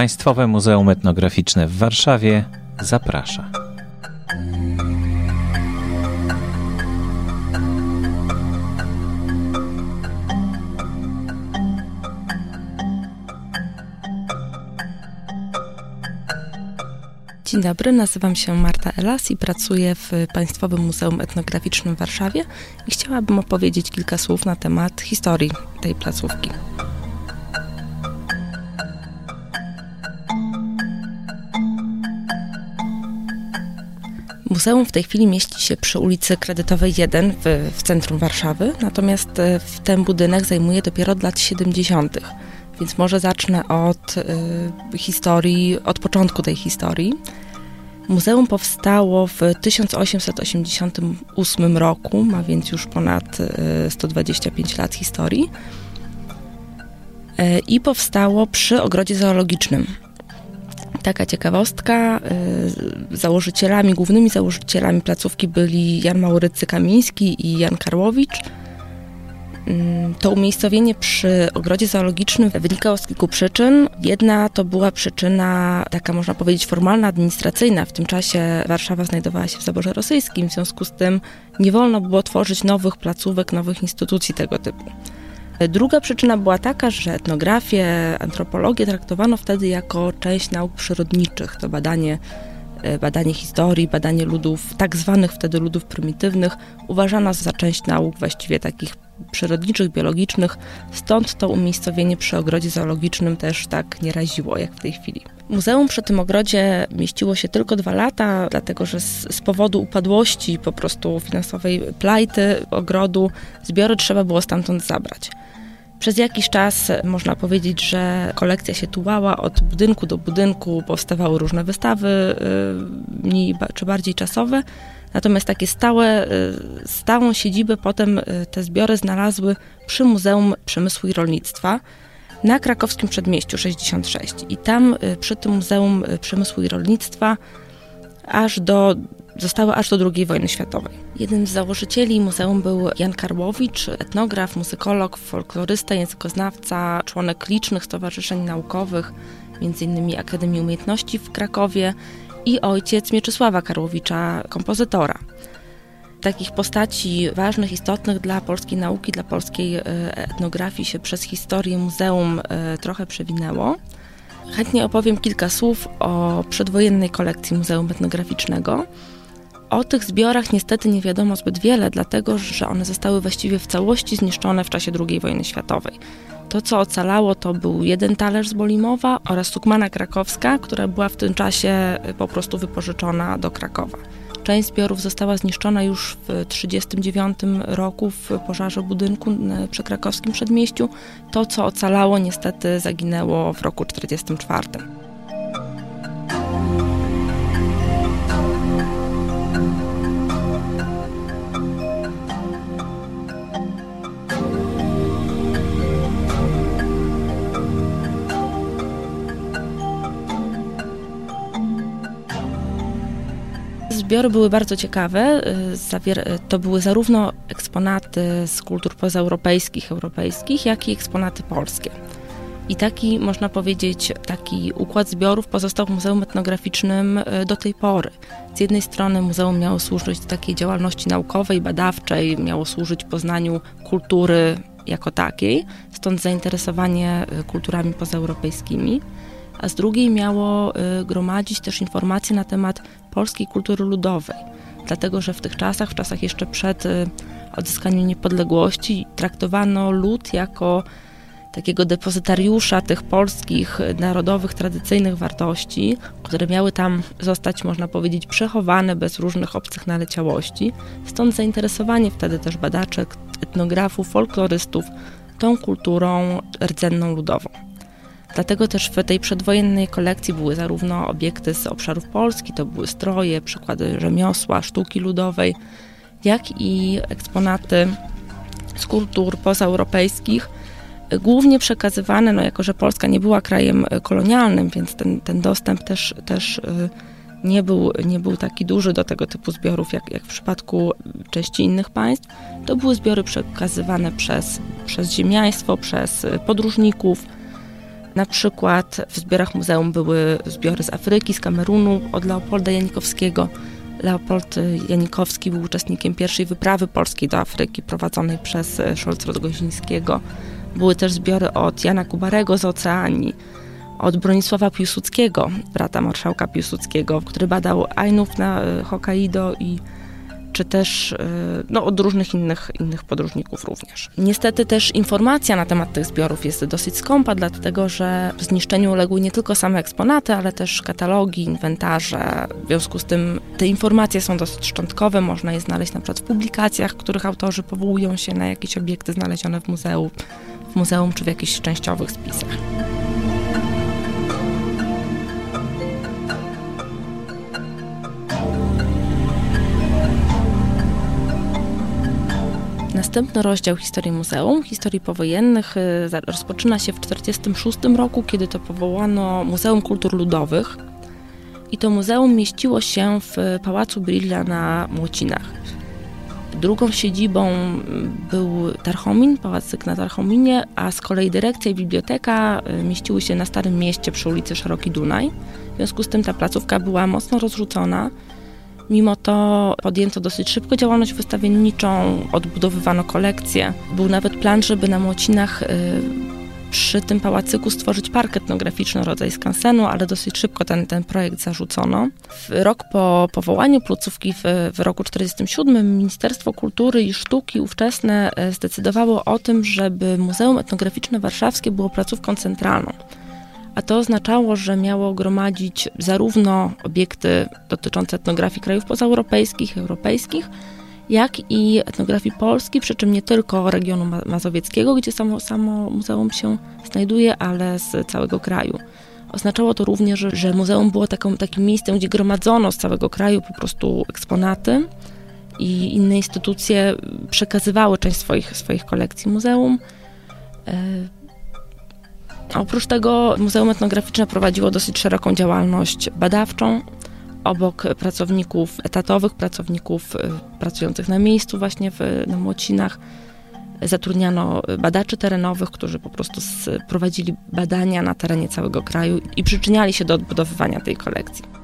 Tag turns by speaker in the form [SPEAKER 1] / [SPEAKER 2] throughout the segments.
[SPEAKER 1] Państwowe Muzeum Etnograficzne w Warszawie zaprasza.
[SPEAKER 2] Dzień dobry, nazywam się Marta Elas i pracuję w Państwowym Muzeum Etnograficznym w Warszawie i chciałabym opowiedzieć kilka słów na temat historii tej placówki. Muzeum w tej chwili mieści się przy ulicy Kredytowej 1 w, w centrum Warszawy, natomiast e, w ten budynek zajmuje dopiero od lat 70. Więc może zacznę od y, historii, od początku tej historii. Muzeum powstało w 1888 roku, ma więc już ponad 125 lat historii i powstało przy ogrodzie zoologicznym. Taka ciekawostka, założycielami, głównymi założycielami placówki byli Jan Maurycy Kamiński i Jan Karłowicz – Mm, to umiejscowienie przy ogrodzie zoologicznym wynikało z kilku przyczyn. Jedna to była przyczyna, taka można powiedzieć formalna, administracyjna. W tym czasie Warszawa znajdowała się w zaborze rosyjskim, w związku z tym nie wolno było tworzyć nowych placówek, nowych instytucji tego typu. Druga przyczyna była taka, że etnografię, antropologię traktowano wtedy jako część nauk przyrodniczych. To badanie E, badanie historii, badanie ludów, tak zwanych wtedy ludów prymitywnych, uważano za część nauk właściwie takich przyrodniczych, biologicznych, stąd to umiejscowienie przy ogrodzie zoologicznym też tak nie raziło jak w tej chwili. Muzeum przy tym ogrodzie mieściło się tylko dwa lata, dlatego że z, z, powodu upadłości po prostu finansowej plajty ogrodu zbiory trzeba było stamtąd zabrać. Przez jakiś czas można powiedzieć, że kolekcja się tułała od budynku do budynku, powstawały różne wystawy, y, mniej czy bardziej czasowe. Natomiast takie stałe, y, stałą siedzibę potem y, te zbiory znalazły przy Muzeum Przemysłu i Rolnictwa na krakowskim przedmieściu 66. I tam przy tym Muzeum Przemysłu i Rolnictwa aż do zostały aż do II wojny światowej. Jednym z założycieli muzeum był Jan Karłowicz, etnograf, muzykolog, folklorysta, językoznawca, członek licznych stowarzyszeń naukowych, m.in. Akademii Umiejętności w Krakowie i ojciec Mieczysława Karłowicza, kompozytora. Takich postaci ważnych, istotnych dla polskiej nauki, dla polskiej e, etnografii się przez historię muzeum e, trochę przewinęło. Chętnie opowiem kilka słów o przedwojennej kolekcji Muzeum Etnograficznego. O tych zbiorach niestety nie wiadomo zbyt wiele, dlatego że one zostały właściwie w całości zniszczone w czasie II wojny światowej. To, co ocalało, to był jeden talerz z Bolimowa oraz sukmana krakowska, która była w tym czasie y, po prostu wypożyczona do Krakowa. Część zbiorów została zniszczona już w 1939 roku w pożarze budynku przy krakowskim przedmieściu. To, co ocalało, niestety zaginęło w roku 1944. Zbiory były bardzo ciekawe. Y, y, to były zarówno eksponaty z kultur pozaeuropejskich, europejskich, jak i eksponaty polskie. I taki, można powiedzieć, taki układ zbiorów pozostał w Muzeum Etnograficznym y, do tej pory. Z jednej strony muzeum miało służyć takiej działalności naukowej, badawczej, miało służyć poznaniu kultury jako takiej, stąd zainteresowanie kulturami pozaeuropejskimi a z drugiej miało y, gromadzić też informacje na temat polskiej kultury ludowej. Dlatego, że w tych czasach, w czasach jeszcze przed y, odzyskaniem niepodległości, traktowano lud jako takiego depozytariusza tych polskich, y, narodowych, tradycyjnych wartości, które miały tam zostać, można powiedzieć, przechowane bez różnych obcych naleciałości. Stąd zainteresowanie wtedy też badaczek, etnografów, folklorystów tą kulturą rdzenną ludową. Dlatego też w tej przedwojennej kolekcji były zarówno obiekty z obszarów Polski, to były stroje, przykłady rzemiosła, sztuki ludowej, jak i eksponaty z kultur pozaeuropejskich, głównie przekazywane, no jako że Polska nie była krajem kolonialnym, więc ten, ten dostęp też, też y, nie był, nie był taki duży do tego typu zbiorów, jak, jak w przypadku części innych państw. To były zbiory przekazywane przez, przez ziemiaństwo, przez podróżników, Na przykład w zbiorach muzeum były zbiory z Afryki, z Kamerunu od Leopolda Janikowskiego. Leopold Janikowski był uczestnikiem pierwszej wyprawy polskiej do Afryki prowadzonej przez Szolc-Rogozińskiego. Były też zbiory od Jana Kubarego z Oceanii, od Bronisława Piłsudskiego, brata marszałka Piłsudskiego, który badał Ainów na Hokkaido i czy też e, no, od różnych innych, innych podróżników również. Niestety też informacja na temat tych zbiorów jest dosyć skąpa, dlatego że zniszczeniu uległy nie tylko same eksponaty, ale też katalogi, inwentarze. W związku z tym te informacje są dosyć szczątkowe, można je znaleźć na przykład w publikacjach, których autorzy powołują się na jakieś obiekty znalezione w muzeum, w muzeum czy w jakichś częściowych spisach. Następny rozdział historii muzeum, historii powojennych, y, rozpoczyna się w 1946 roku, kiedy to powołano Muzeum Kultur Ludowych. I to muzeum mieściło się w Pałacu Brilla na Młocinach. Drugą siedzibą był Tarchomin, Pałacyk na Tarchominie, a z kolei dyrekcja i biblioteka y, mieściły się na Starym Mieście przy ulicy Szeroki Dunaj. W związku z tym ta placówka była mocno rozrzucona. Mimo to podjęto dosyć szybko działalność wystawienniczą, odbudowywano kolekcje. Był nawet plan, żeby na Młocinach y, przy tym pałacyku stworzyć park etnograficzny, rodzaj skansenu, ale dosyć szybko ten, ten projekt zarzucono. W rok po powołaniu placówki w, w roku 1947 Ministerstwo Kultury i Sztuki ówczesne y, zdecydowało o tym, żeby Muzeum Etnograficzne Warszawskie było placówką centralną a to oznaczało, że miało gromadzić zarówno obiekty dotyczące etnografii krajów pozaeuropejskich, europejskich, jak i etnografii Polski, przy czym nie tylko regionu mazowieckiego, gdzie samo, samo muzeum się znajduje, ale z całego kraju. Oznaczało to również, że, muzeum było taką, takim miejscem, gdzie gromadzono z całego kraju po prostu eksponaty i inne instytucje przekazywały część swoich, swoich kolekcji muzeum. Oprócz tego Muzeum Etnograficzne prowadziło dosyć szeroką działalność badawczą. Obok pracowników etatowych, pracowników y, pracujących na miejscu właśnie w, na Młocinach, zatrudniano badaczy terenowych, którzy po prostu prowadzili badania na terenie całego kraju i przyczyniali się do odbudowywania tej kolekcji.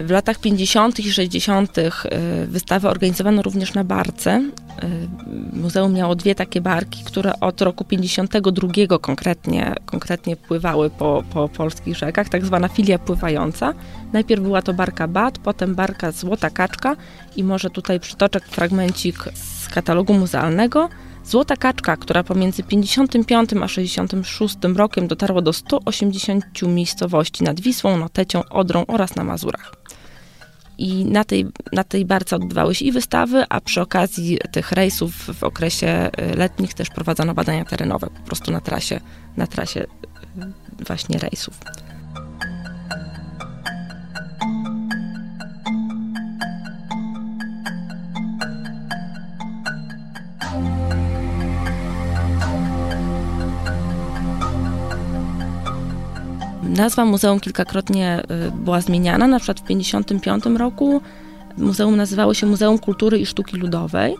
[SPEAKER 2] W latach 50. i 60. Y, wystawy organizowano również na barce. Y, muzeum miało dwie takie barki, które od roku 52 konkretnie, konkretnie pływały po, po polskich rzekach, tak zwana filia pływająca. Najpierw była to barka Bat, potem barka Złota Kaczka i może tutaj przytoczę fragmencik z katalogu muzealnego. Złota Kaczka, która pomiędzy 55 a 66 rokiem dotarła do 180 miejscowości nad Wisłą, Notecią, Odrą oraz na Mazurach. I na tej, na tej barce odbywały się i wystawy, a przy okazji tych rejsów w okresie y, letnich też prowadzono badania terenowe po prostu na trasie, na trasie y, właśnie rejsów. Nazwa muzeum kilkakrotnie y, była zmieniana, na przykład w 1955 roku muzeum nazywało się Muzeum Kultury i Sztuki Ludowej.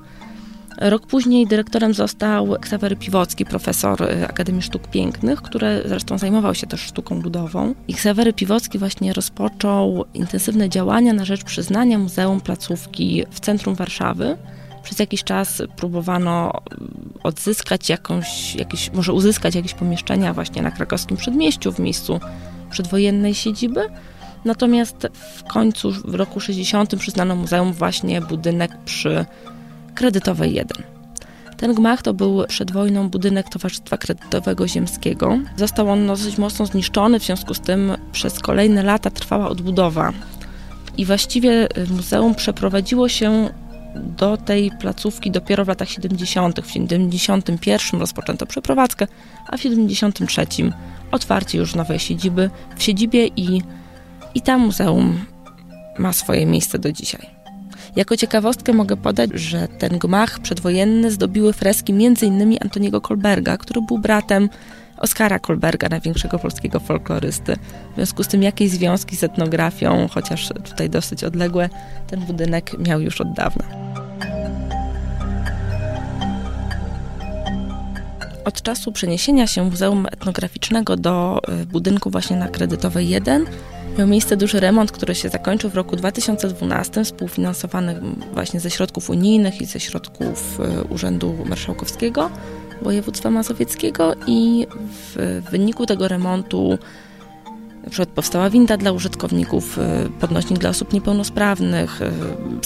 [SPEAKER 2] Rok później dyrektorem został Ksawery Piwocki, profesor y, Akademii Sztuk Pięknych, który zresztą zajmował się też sztuką ludową. I Ksawery Piwocki właśnie rozpoczął intensywne działania na rzecz przyznania Muzeum Placówki w centrum Warszawy. Przez jakiś czas próbowano y, odzyskać jakąś, jakieś, może uzyskać jakieś pomieszczenia właśnie na krakowskim przedmieściu w miejscu przedwojennej siedziby. Natomiast w końcu w roku 60 przyznano muzeum właśnie budynek przy Kredytowej 1. Ten gmach to był przed wojną budynek Towarzystwa Kredytowego Ziemskiego. Został on dosyć mocno zniszczony, w związku z tym przez kolejne lata trwała odbudowa. I właściwie muzeum przeprowadziło się do tej placówki dopiero w latach 70. W 71 rozpoczęto przeprowadzkę, a w 73 otwarcie już nowej siedziby w siedzibie i, i tam muzeum ma swoje miejsce do dzisiaj. Jako ciekawostkę mogę podać, że ten gmach przedwojenny zdobiły freski m.in. Antoniego Kolberga, który był bratem Oskara Kolberga, największego polskiego folklorysty. W związku z tym jakieś związki z etnografią, chociaż tutaj dosyć odległe, ten budynek miał już od dawna. Od czasu przeniesienia się Muzeum Etnograficznego do y, budynku właśnie na Kredytowej 1 miał miejsce duży remont, który się zakończył w roku 2012, współfinansowany właśnie ze środków unijnych i ze środków y, Urzędu Marszałkowskiego Województwa Mazowieckiego i w wyniku tego remontu na przykład powstała winda dla użytkowników, y, podnośnik dla osób niepełnosprawnych,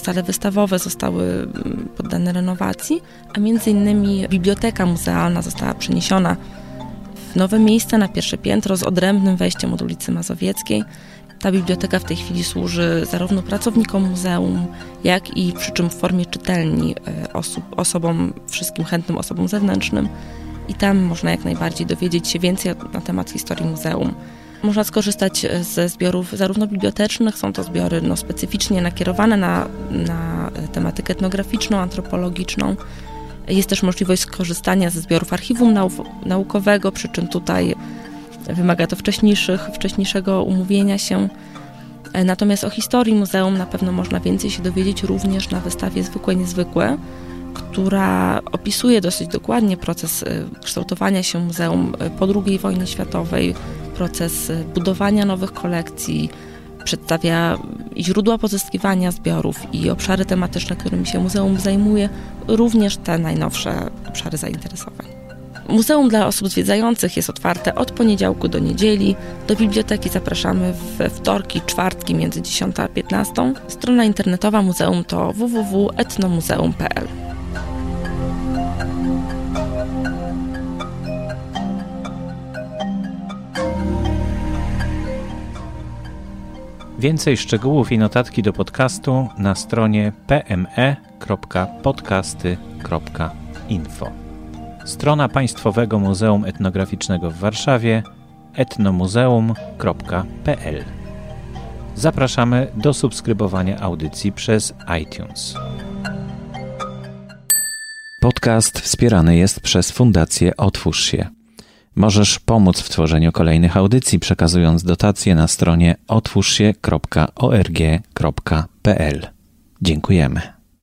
[SPEAKER 2] sale wystawowe zostały poddane renowacji, a między innymi biblioteka muzealna została przeniesiona w nowe miejsce na pierwsze piętro z odrębnym wejściem od ulicy Mazowieckiej. Ta biblioteka w tej chwili służy zarówno pracownikom muzeum, jak i przy czym w formie czytelni e, osób, osobom, wszystkim chętnym osobom zewnętrznym. I tam można jak najbardziej dowiedzieć się więcej na temat historii muzeum. Można skorzystać e, ze zbiorów zarówno bibliotecznych, są to zbiory no, specyficznie nakierowane na, na tematykę etnograficzną, antropologiczną. Jest też możliwość skorzystania ze zbiorów archiwum naukowego, przy czym tutaj Wymaga to wcześniejszych, wcześniejszego umówienia się. E, natomiast o historii muzeum na pewno można więcej się dowiedzieć również na wystawie Zwykłe Niezwykłe, która opisuje dosyć dokładnie proces e, kształtowania się muzeum e, po II wojnie światowej, proces budowania nowych kolekcji, przedstawia źródła pozyskiwania zbiorów i obszary tematyczne, którymi się muzeum zajmuje, również te najnowsze obszary zainteresowań. Muzeum dla osób zwiedzających jest otwarte od poniedziałku do niedzieli. Do biblioteki zapraszamy we wtorki, czwartki między 10 a 15. Strona internetowa muzeum to www.etnomuzeum.pl.
[SPEAKER 1] Więcej szczegółów i notatki do podcastu na stronie pme.podcasty.info. Strona Państwowego Muzeum Etnograficznego w Warszawie etnomuzeum.pl Zapraszamy do subskrybowania audycji przez iTunes. Podcast wspierany jest przez Fundację Otwórz się. Możesz pomóc w tworzeniu kolejnych audycji, przekazując dotacje na stronie otwórzsie.org.pl. Dziękujemy.